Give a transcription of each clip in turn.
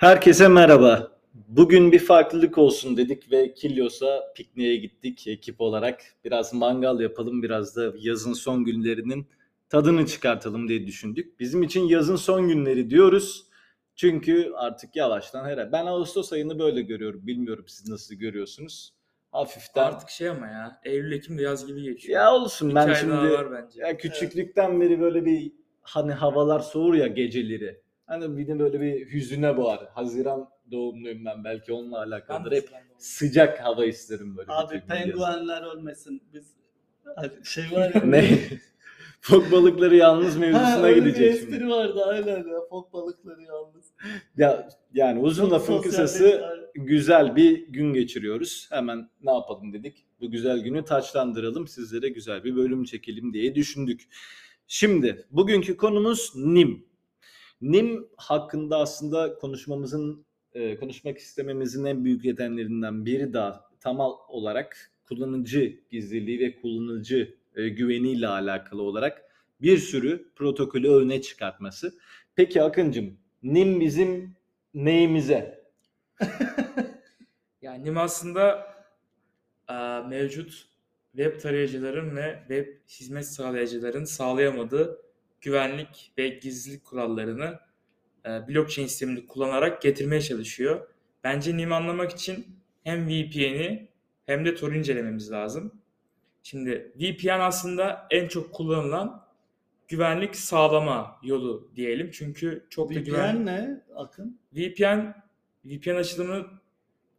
Herkese merhaba. Bugün bir farklılık olsun dedik ve Kilyos'a pikniğe gittik ekip olarak. Biraz mangal yapalım, biraz da yazın son günlerinin tadını çıkartalım diye düşündük. Bizim için yazın son günleri diyoruz. Çünkü artık yavaştan her ben Ağustos ayını böyle görüyorum. Bilmiyorum siz nasıl görüyorsunuz. Hafiften Artık şey ama ya Eylül Ekim de yaz gibi geçiyor. ya olsun İki ben şimdi var bence. ya küçüklükten beri böyle bir hani havalar soğur ya geceleri. Hani bir de böyle bir hüzüne boğar. Haziran doğumluyum ben belki onunla alakalıdır. Hep sıcak hava isterim böyle. Abi penguenler ölmesin. Biz şey var ya. Ne? Fok balıkları yalnız Ha, mevzusuna bir gideceğiz espri şimdi. vardı aynen ya. Fok balıkları yalnız. Ya yani uzun Çok lafın kısası güzel bir gün geçiriyoruz. Hemen ne yapalım dedik. Bu güzel günü taçlandıralım. Sizlere güzel bir bölüm çekelim diye düşündük. Şimdi bugünkü konumuz NIM. NIM hakkında aslında konuşmamızın e, konuşmak istememizin en büyük nedenlerinden biri daha tam olarak kullanıcı gizliliği ve kullanıcı e, güveniyle alakalı olarak bir sürü protokolü öne çıkartması. Peki Akıncım, NIM bizim neyimize? Yani NIM aslında e, mevcut web tarayıcıların ve web hizmet sağlayıcıların sağlayamadığı güvenlik ve gizlilik kurallarını e, blockchain sistemini kullanarak getirmeye çalışıyor. Bence NIM anlamak için hem VPN'i hem de Tor incelememiz lazım. Şimdi VPN aslında en çok kullanılan güvenlik sağlama yolu diyelim. Çünkü çok da güven VPN ne Akın? VPN VPN açılımını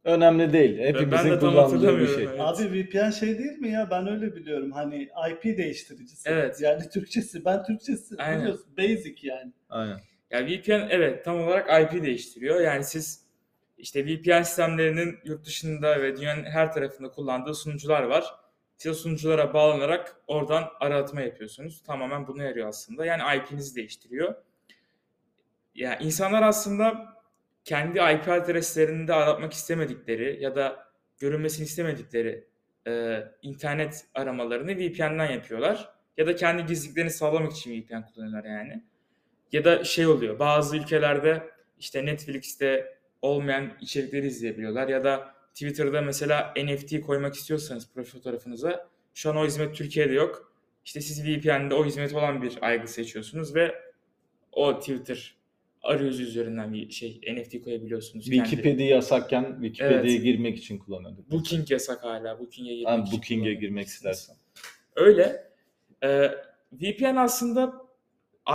Önemli değil. Ben de Hepimizin tam kullandığı bir hatırlamıyorum, şey. evet. Abi VPN şey değil mi ya? Ben öyle biliyorum. Hani IP değiştiricisi. Evet. Yani Türkçesi. Ben Türkçesi Aynen. biliyorsun. Basic yani. Aynen. ya VPN evet tam olarak IP değiştiriyor. Yani siz işte VPN sistemlerinin yurt dışında ve dünyanın her tarafında kullandığı sunucular var. Siz sunuculara bağlanarak oradan aratma yapıyorsunuz. Tamamen buna yarıyor aslında. Yani IP'nizi değiştiriyor. Ya insanlar aslında kendi IP adreslerinde aratmak istemedikleri ya da görünmesini istemedikleri e, internet aramalarını VPN'den yapıyorlar. Ya da kendi gizliliklerini sağlamak için VPN kullanıyorlar yani. Ya da şey oluyor bazı ülkelerde işte Netflix'te olmayan içerikleri izleyebiliyorlar ya da Twitter'da mesela NFT koymak istiyorsanız profil fotoğrafınıza şu an o hizmet Türkiye'de yok. İşte siz VPN'de o hizmet olan bir aygı seçiyorsunuz ve o Twitter arayüzü üzerinden bir şey NFT koyabiliyorsunuz. Wikipedia yasakken Wikipedia'ya Evet. girmek için kullanıyorduk. Booking yasak hala. Booking'e girmek için Booking'e girmek istersen. Öyle. Ee, VPN aslında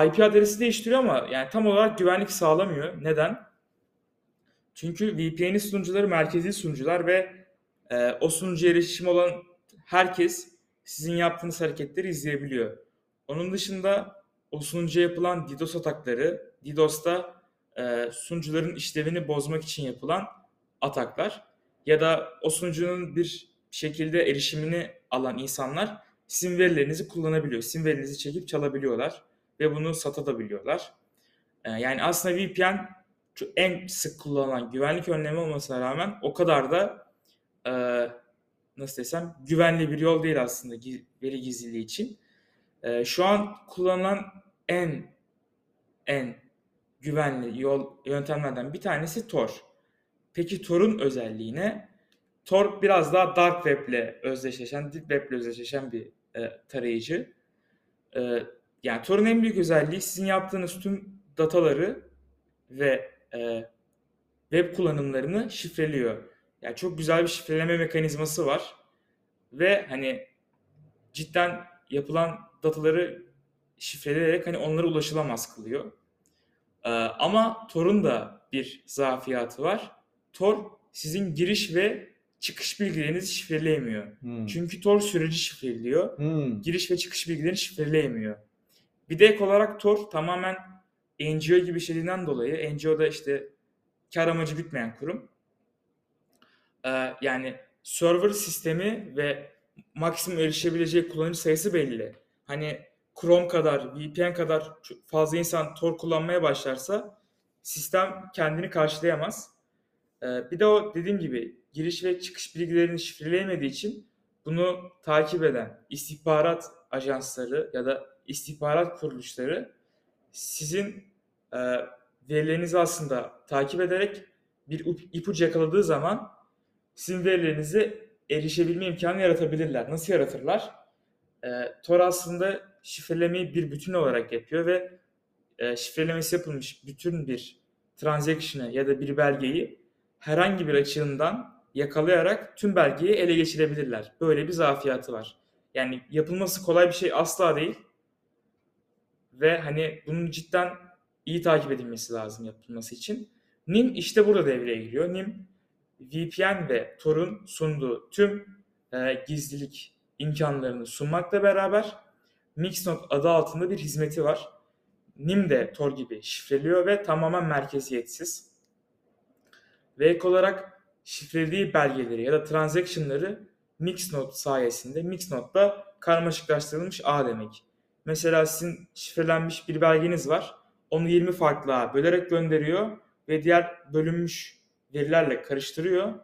IP adresi değiştiriyor ama yani tam olarak güvenlik sağlamıyor. Neden? Çünkü VPN'in sunucuları merkezi sunucular ve e, o sunucuya erişim olan herkes sizin yaptığınız hareketleri izleyebiliyor. Onun dışında o sunucuya yapılan DDoS atakları, DDoS'ta e, sunucuların işlevini bozmak için yapılan ataklar ya da o sunucunun bir şekilde erişimini alan insanlar sizin verilerinizi kullanabiliyor. Sizin verinizi çekip çalabiliyorlar ve bunu satabiliyorlar. Ee, yani aslında VPN en sık kullanılan güvenlik önlemi olmasına rağmen o kadar da e, nasıl desem güvenli bir yol değil aslında veri gizliliği için. E, şu an kullanılan en en güvenli yol yöntemlerden bir tanesi Tor. Peki Tor'un özelliği ne? Tor biraz daha dark web ile özdeşleşen, deep web ile özdeşleşen bir e, tarayıcı. E, yani Tor'un en büyük özelliği sizin yaptığınız tüm dataları ve e, web kullanımlarını şifreliyor. Yani çok güzel bir şifreleme mekanizması var. Ve hani cidden yapılan dataları şifreleyerek hani onlara ulaşılamaz kılıyor. Ee, ama Tor'un da bir zafiyatı var. Tor sizin giriş ve çıkış bilgilerinizi şifreleyemiyor. Hmm. Çünkü Tor süreci şifreliyor. Hmm. Giriş ve çıkış bilgilerini şifreleyemiyor. Bir de ek olarak Tor tamamen NGO gibi şeyinden dolayı NGO da işte kar amacı gütmeyen kurum. Ee, yani server sistemi ve maksimum erişebileceği kullanıcı sayısı belli. Hani Chrome kadar, VPN kadar fazla insan Tor kullanmaya başlarsa sistem kendini karşılayamaz. Ee, bir de o dediğim gibi giriş ve çıkış bilgilerini şifreleyemediği için bunu takip eden istihbarat ajansları ya da istihbarat kuruluşları sizin e, verilerinizi aslında takip ederek bir ip- ipucu yakaladığı zaman sizin verilerinize erişebilme imkanı yaratabilirler. Nasıl yaratırlar? Ee, Tor aslında şifrelemeyi bir bütün olarak yapıyor ve e, şifrelemesi yapılmış bütün bir transaction'ı ya da bir belgeyi herhangi bir açığından yakalayarak tüm belgeyi ele geçirebilirler. Böyle bir zafiyatı var. Yani yapılması kolay bir şey asla değil. Ve hani bunun cidden iyi takip edilmesi lazım yapılması için. NIM işte burada devreye giriyor. NIM VPN ve Tor'un sunduğu tüm e, gizlilik imkanlarını sunmakla beraber Mixnode adı altında bir hizmeti var. NIM de Tor gibi şifreliyor ve tamamen merkeziyetsiz. Ve ek olarak şifrelediği belgeleri ya da transaction'ları Mixnode sayesinde Mixnode'da karmaşıklaştırılmış ağ demek. Mesela sizin şifrelenmiş bir belgeniz var. Onu 20 farklı ağa bölerek gönderiyor ve diğer bölünmüş verilerle karıştırıyor.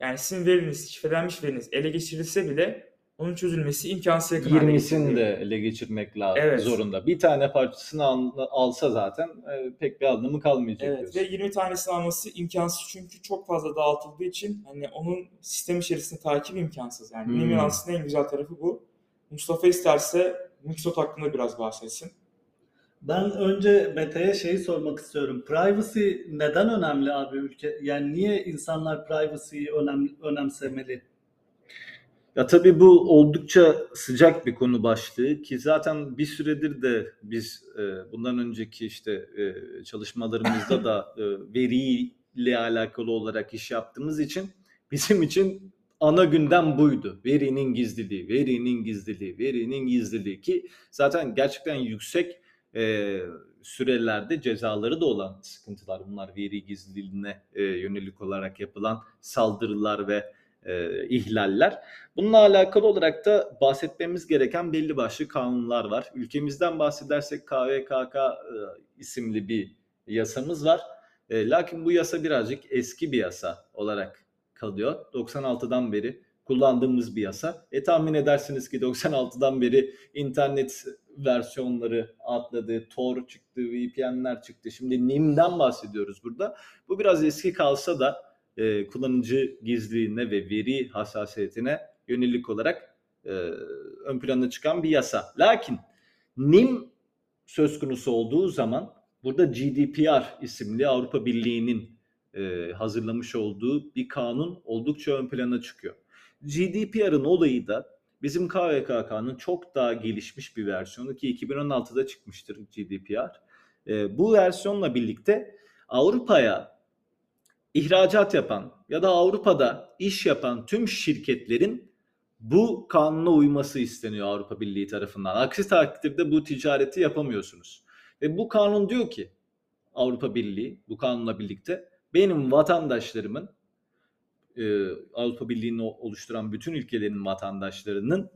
Yani sizin veriniz, şifrelenmiş veriniz ele geçirilse bile onun çözülmesi imkansız yakın hale 20'sini getiriyor. de ele geçirmek lazım Evet. zorunda. Bir tane parçasını al- alsa zaten e, pek bir anlamı kalmayacak Evet diyorsun. ve 20 tanesini alması imkansız çünkü çok fazla dağıtıldığı için hani onun sistem içerisinde takip imkansız. Yani Hmm. NIM'in aslında en güzel tarafı bu. Mustafa isterse Mixot hakkında biraz bahsetsin. Ben önce Mete'ye şeyi sormak istiyorum. Privacy neden önemli abi ülke? Yani niye insanlar privacy'yi önem, önemsemeli? Ya tabii bu oldukça sıcak bir konu başlığı ki zaten bir süredir de biz e, bundan önceki işte e, çalışmalarımızda da e, veriyle alakalı olarak iş yaptığımız için bizim için ana gündem buydu. Verinin gizliliği, verinin gizliliği, verinin gizliliği ki zaten gerçekten yüksek e, sürelerde cezaları da olan sıkıntılar bunlar veri gizliliğine e, yönelik olarak yapılan saldırılar ve e, ihlaller. Bununla alakalı olarak da bahsetmemiz gereken belli başlı kanunlar var. Ülkemizden bahsedersek KVKK e, isimli bir yasamız var. E, lakin bu yasa birazcık eski bir yasa olarak kalıyor. 96'dan beri kullandığımız bir yasa. E tahmin edersiniz ki 96'dan beri internet versiyonları atladı, Tor çıktı, VPN'ler çıktı. Şimdi NIM'den bahsediyoruz burada. Bu biraz eski kalsa da e, kullanıcı gizliliğine ve veri hassasiyetine yönelik olarak e, ön plana çıkan bir yasa. Lakin NIM söz konusu olduğu zaman burada GDPR isimli Avrupa Birliği'nin e, hazırlamış olduğu bir kanun oldukça ön plana çıkıyor. GDPR'ın olayı da bizim KVKK'nın çok daha gelişmiş bir versiyonu ki 2016'da çıkmıştır GDPR. E, bu versiyonla birlikte Avrupa'ya ihracat yapan ya da Avrupa'da iş yapan tüm şirketlerin bu kanuna uyması isteniyor Avrupa Birliği tarafından. Aksi takdirde bu ticareti yapamıyorsunuz. Ve bu kanun diyor ki Avrupa Birliği bu kanunla birlikte benim vatandaşlarımın e, Avrupa Birliği'ni oluşturan bütün ülkelerin vatandaşlarının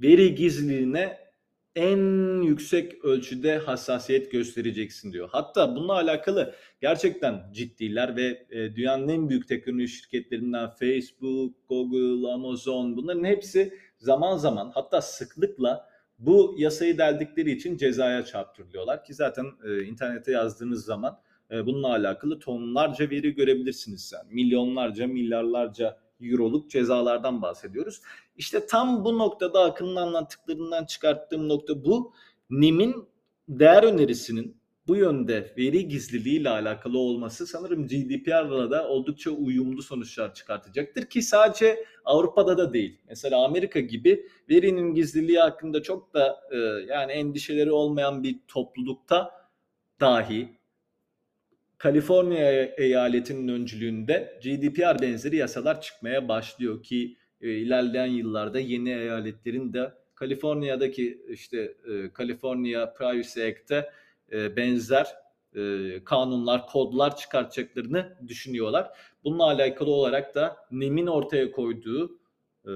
veri gizliliğine en yüksek ölçüde hassasiyet göstereceksin diyor. Hatta bununla alakalı gerçekten ciddiler ve e, dünyanın en büyük teknoloji şirketlerinden Facebook, Google, Amazon bunların hepsi zaman zaman hatta sıklıkla bu yasayı deldikleri için cezaya çarptırılıyorlar ki zaten e, internete yazdığınız zaman e, bununla alakalı tonlarca veri görebilirsiniz. Yani milyonlarca, milyarlarca euroluk cezalardan bahsediyoruz. İşte tam bu noktada Akın'ın anlattıklarından çıkarttığım nokta bu. NİM'in değer önerisinin bu yönde veri gizliliği ile alakalı olması sanırım GDPR'la da oldukça uyumlu sonuçlar çıkartacaktır ki sadece Avrupa'da da değil. Mesela Amerika gibi verinin gizliliği hakkında çok da e, yani endişeleri olmayan bir toplulukta dahi Kaliforniya eyaletinin öncülüğünde GDPR benzeri yasalar çıkmaya başlıyor ki e, ilerleyen yıllarda yeni eyaletlerin de Kaliforniya'daki işte e, California Privacy Act'te e, benzer e, kanunlar, kodlar çıkartacaklarını düşünüyorlar. Bununla alakalı olarak da NIM'in ortaya koyduğu e,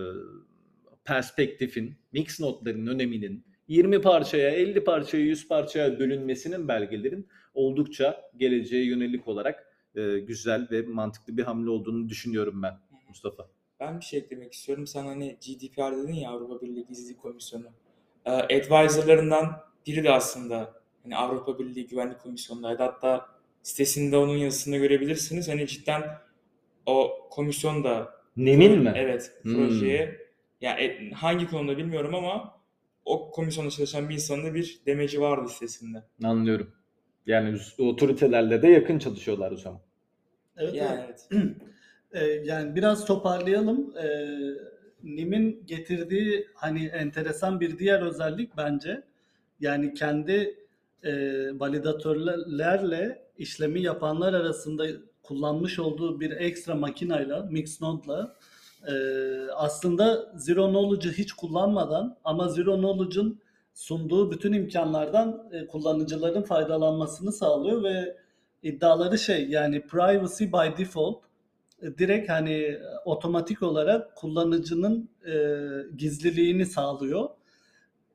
perspektifin, mix notların öneminin 20 parçaya, 50 parçaya, 100 parçaya bölünmesinin belgelerin oldukça geleceğe yönelik olarak e, güzel ve mantıklı bir hamle olduğunu düşünüyorum ben Mustafa. Ben bir şey eklemek istiyorum. Sen hani GDPR dedin ya Avrupa Birliği Gizlilik Komisyonu. Ee, advisorlarından biri de aslında hani Avrupa Birliği Güvenlik Komisyonu'ndaydı. Hatta sitesinde onun yazısını görebilirsiniz. Hani cidden o komisyon da Nim'in mi? Evet, Hmm. projeye yani e, hangi konuda bilmiyorum ama o komisyonda çalışan bir insanın da bir demeci vardı sitesinde. Anlıyorum. Yani otoritelerle de yakın çalışıyorlar o zaman. Evet, Yani evet. evet. Ee, yani biraz toparlayalım. Ee, NIM'in getirdiği hani enteresan bir diğer özellik bence yani kendi e, validatörlerle işlemi yapanlar arasında kullanmış olduğu bir ekstra makinayla, Mixnode'la e, aslında Zero Knowledge'ı hiç kullanmadan ama Zero Knowledge'ın sunduğu bütün imkanlardan e, kullanıcıların faydalanmasını sağlıyor ve iddiaları şey yani privacy by default e, direkt hani e, otomatik olarak kullanıcının e, gizliliğini sağlıyor.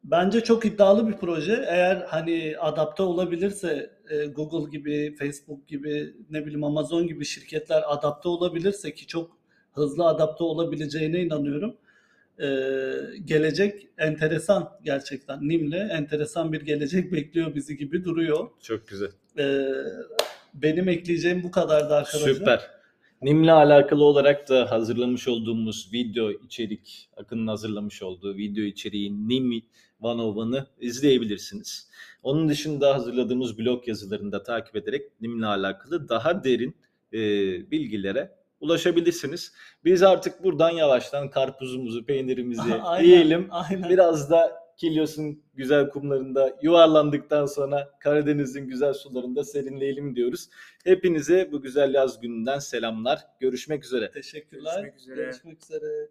Bence çok iddialı bir proje. Eğer hani adapte olabilirse e, Google gibi, Facebook gibi, ne bileyim Amazon gibi şirketler adapte olabilirse ki çok hızlı adapte olabileceğine inanıyorum. E, gelecek enteresan gerçekten. NIM'le enteresan bir gelecek bekliyor bizi gibi duruyor. Çok güzel. E, benim ekleyeceğim bu kadardı arkadaşlar. Süper. NIM'le alakalı olarak da hazırlamış olduğumuz video içerik, Akın'ın hazırlamış olduğu video içeriği NIM 101'ı izleyebilirsiniz. Onun dışında hazırladığımız blog yazılarını da takip ederek NIM'le alakalı daha derin e, bilgilere ulaşabilirsiniz. Biz artık buradan yavaştan karpuzumuzu, peynirimizi Aynen, yiyelim. Aynen. Biraz da Kilyos'un güzel kumlarında yuvarlandıktan sonra Karadeniz'in güzel sularında serinleyelim diyoruz. Hepinize bu güzel yaz gününden selamlar. Görüşmek üzere. Teşekkürler. Görüşmek üzere. Görüşmek üzere.